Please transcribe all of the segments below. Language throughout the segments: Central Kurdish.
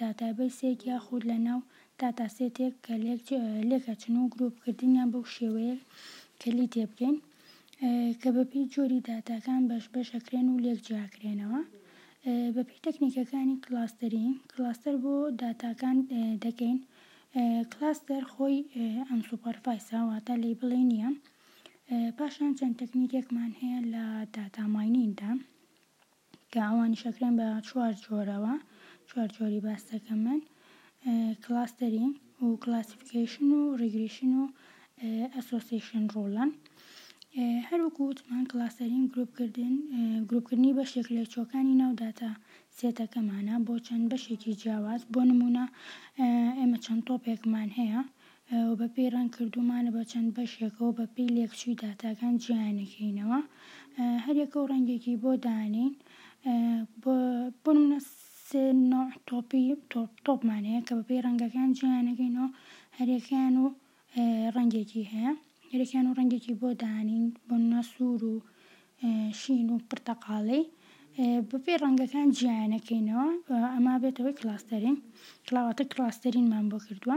داتابەیسێک یاخود لەناو داتاسێتێک کە لێکئەچن و گروپکردنیان بەو شێوەیەی کە لیتێبگەین کە بەپێی جۆری داتاکان بەشبەشئەکرێن و لێک جیاکرێنەوە بەپێی تەکنیکەکانی کلاستەرینگ کلاستەر بۆ داتاکان دەکەین کلاستەر خۆی ئەنسوپەرفایسە واتە لەیبڵی نیە پاشان چەند تەکنیکێکمان هەیە لە داتا ماینیندا. کە ئەوانیش ئەکرێن بە چوار جۆرەوە، چوار جۆری باس دەکەم من، کلاستەرینگ و کلاسیفیکەیشن و ریگریشن و ئەسۆسیشن ڕوڵن. هەر وەکو وتمان کلاستەرینگ گروپ کردن، گروپ کردنی بەشێک لە چۆکانی ناو داتا سێتەکەمانە بۆ چەند بەشێکی جیاواز، بۆ نموونە ئێمە چەند تۆپێکمان هەیە، و بە پێی ڕەنگ کردوومانە بە چەند بەشێکەوە بە پێی لێکچووی داتاکان جیایان ئەکەینەوە هەر یەکەو ڕەنگێکی بۆ دانێین بۆ بۆ نمونە سێ نۆع تۆپی تۆپ تۆپمان هەیە کە بە پێی ڕەنگەکان جیایان ئەکەینەوە هەر یەکەیان و ڕەنگێکی هەیە هەر یەکەیان و ڕەنگێکی بۆ دانین بۆ نمونە سوور و شین و پرتەقاڵی بە پێی ڕەنگەکان جیایان ئەکەینەوە ئەمە بێتەوەی کڵاستەرین کڵاوەتە کڵاستەرینمان بۆ کردووە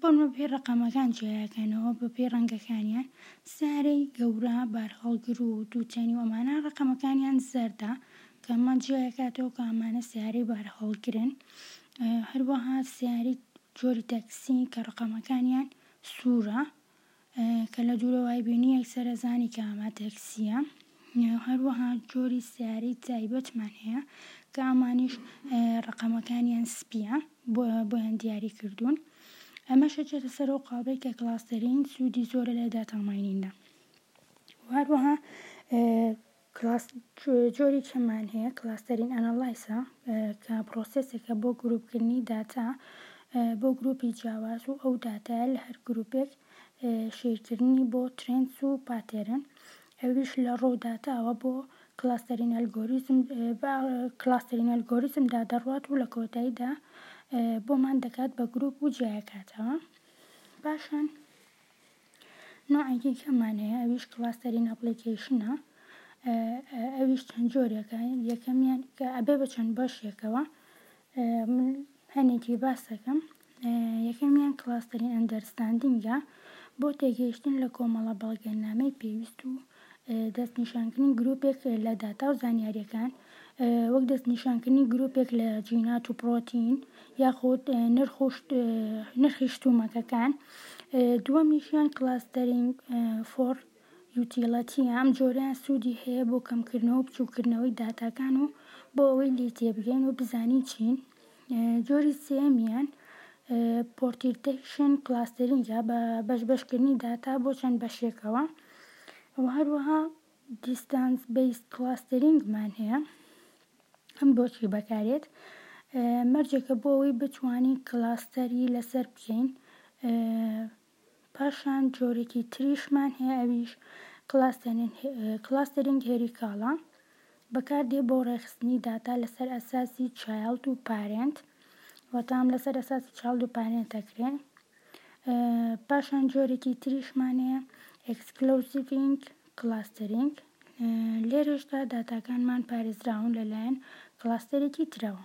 بۆن بە پێی ڕەقەمەکان جیایەکەنەوە بە پێی ڕەنگەکانیان سارەی گەورە بارهەڵگر و دوو تەنی و ئەمانە ڕەقەمەکانیان زەردە کە ئەمە جیایەکاتەوە کە ئەمانە سارەی بارهەڵگرن هەروەها سارەی جۆری تاکسی کە ڕەقەمەکانیان سورە کە لە دوورەوە وای بینی ئەکسەرە زانی کە ئەمە تەکسییە. هەروەها جۆری سەیارەی تایبەتمان هەیە کە ئەمانیش ڕەقەمەکانیان سپییە بۆیان دیاری کردوون. ئەمەش ئەچێتە سەر ئەو قاڵبەی کە کڵاستەرین سوودی زۆرە لە داتا ماینیندا. هەروەها کلاس جۆری چەندمان هەیە، کلاستەرین ئەناڵایسە کە پڕۆسێسێکە بۆ گرووپکردنی داتا بۆ گرووپی جیاواز و ئەو داتایە لە هەر گرووپێک شەیرکردنی بۆ ترێنس و پاتێرن ئەویش لە ڕۆو داتاوە بۆ کلاستەرین ئەلگۆریزم بە کلاستەرین ئەلگۆریزم دا دەڕوات و لە کۆتاییدا بۆمان دەکات بە گرووپ و جیای کاتەوە پاشان. نوعێکی کەمان هەیە ئەویش کڵاستەرین ئەپڵیکەیشنە ئەویش چەند جۆرێکە یەکەمیان کە ئەبێ بە چەند بەشێکەوە من هەنێکی باس دەکەم یەکەمیان کڵاستەرین ئەندەرستاندینگە بۆ تێگەیشتن لە کۆمەڵە بەڵگەنامەی پێویست و دەستنیشانکردنی گروپێک لە داتا و زانیارییەکان، وەک دەستنیشانکردنی گروپێک لە جینات و پرۆتین یاخود نرخی شتومەکەکان. دووەمیشیان کلاستەرینگ فۆر یوتیلەتییە، ئەم جۆرەیان سوودی هەیە بۆ کەمکردنەوە و بچووککردنەوەی داتاکان و بۆ ئەوەی لێی تێبگەین و بزانین چین. جۆری سێیەمیان پۆرتیرتەیشن کلاستەرینگە بە بەش بەشکردنی داتا بۆ چەند بەشێکەوە و هەروەها دیستانس بیست کلاستەرینگمان هەیە ئەم بۆچی بەکارێت مەرجێکە بۆ ئەوی بتوانین کلاستەری لەسەر بکەین پاشان جۆرێکی تریشمان هەیە ئەویش کڵاستەرینگ هێری کاڵا بەکاردێ بۆ ڕێکخستنی داتا لەسەر ئەساسی چایڵد و پارێنت واتە ئەم لەسەر ئەساسی چاڵد و پارێنت دەکرێ پاشان جۆرێکی تریشمان هەیە ئەکسکلۆسیڤینگ کڵاستەرینگ لێرەشدا داتاکانمان پارێزراون لەلایەن کڵاستەرێکی ترەوە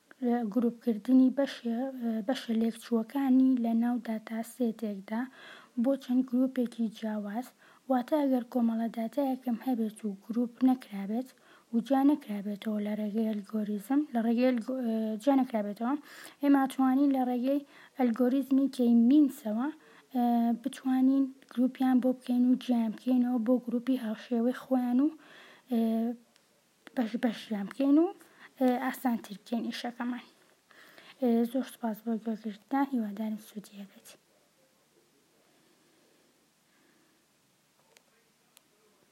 گروپکردنی بەشە لێکچووەکانی لە ناو داتاسێتێکدا بۆ چەند گروپێکی جیاواز، واتە ئەگەر کۆمەڵە داتایەکم هەبێت و گروپ نەکرابێت و جیا نەکرابێتەوە لە ڕێگەی ئەلگۆریزم، ئێمە ئەتوانین لە ڕێگەی ئەلگۆریزمی کەی مینسەوە بتوانین گروپیان بۆ بکەین و جیایان بکەینەوە بۆ گروپی هاوشێوەی خۆیان و بەش بەشیان بکەین و ئاسانتر بکەین ئیشەکەمان زۆر سپاس بۆ گوێگرتنان هیوادارم سوودی هەبێت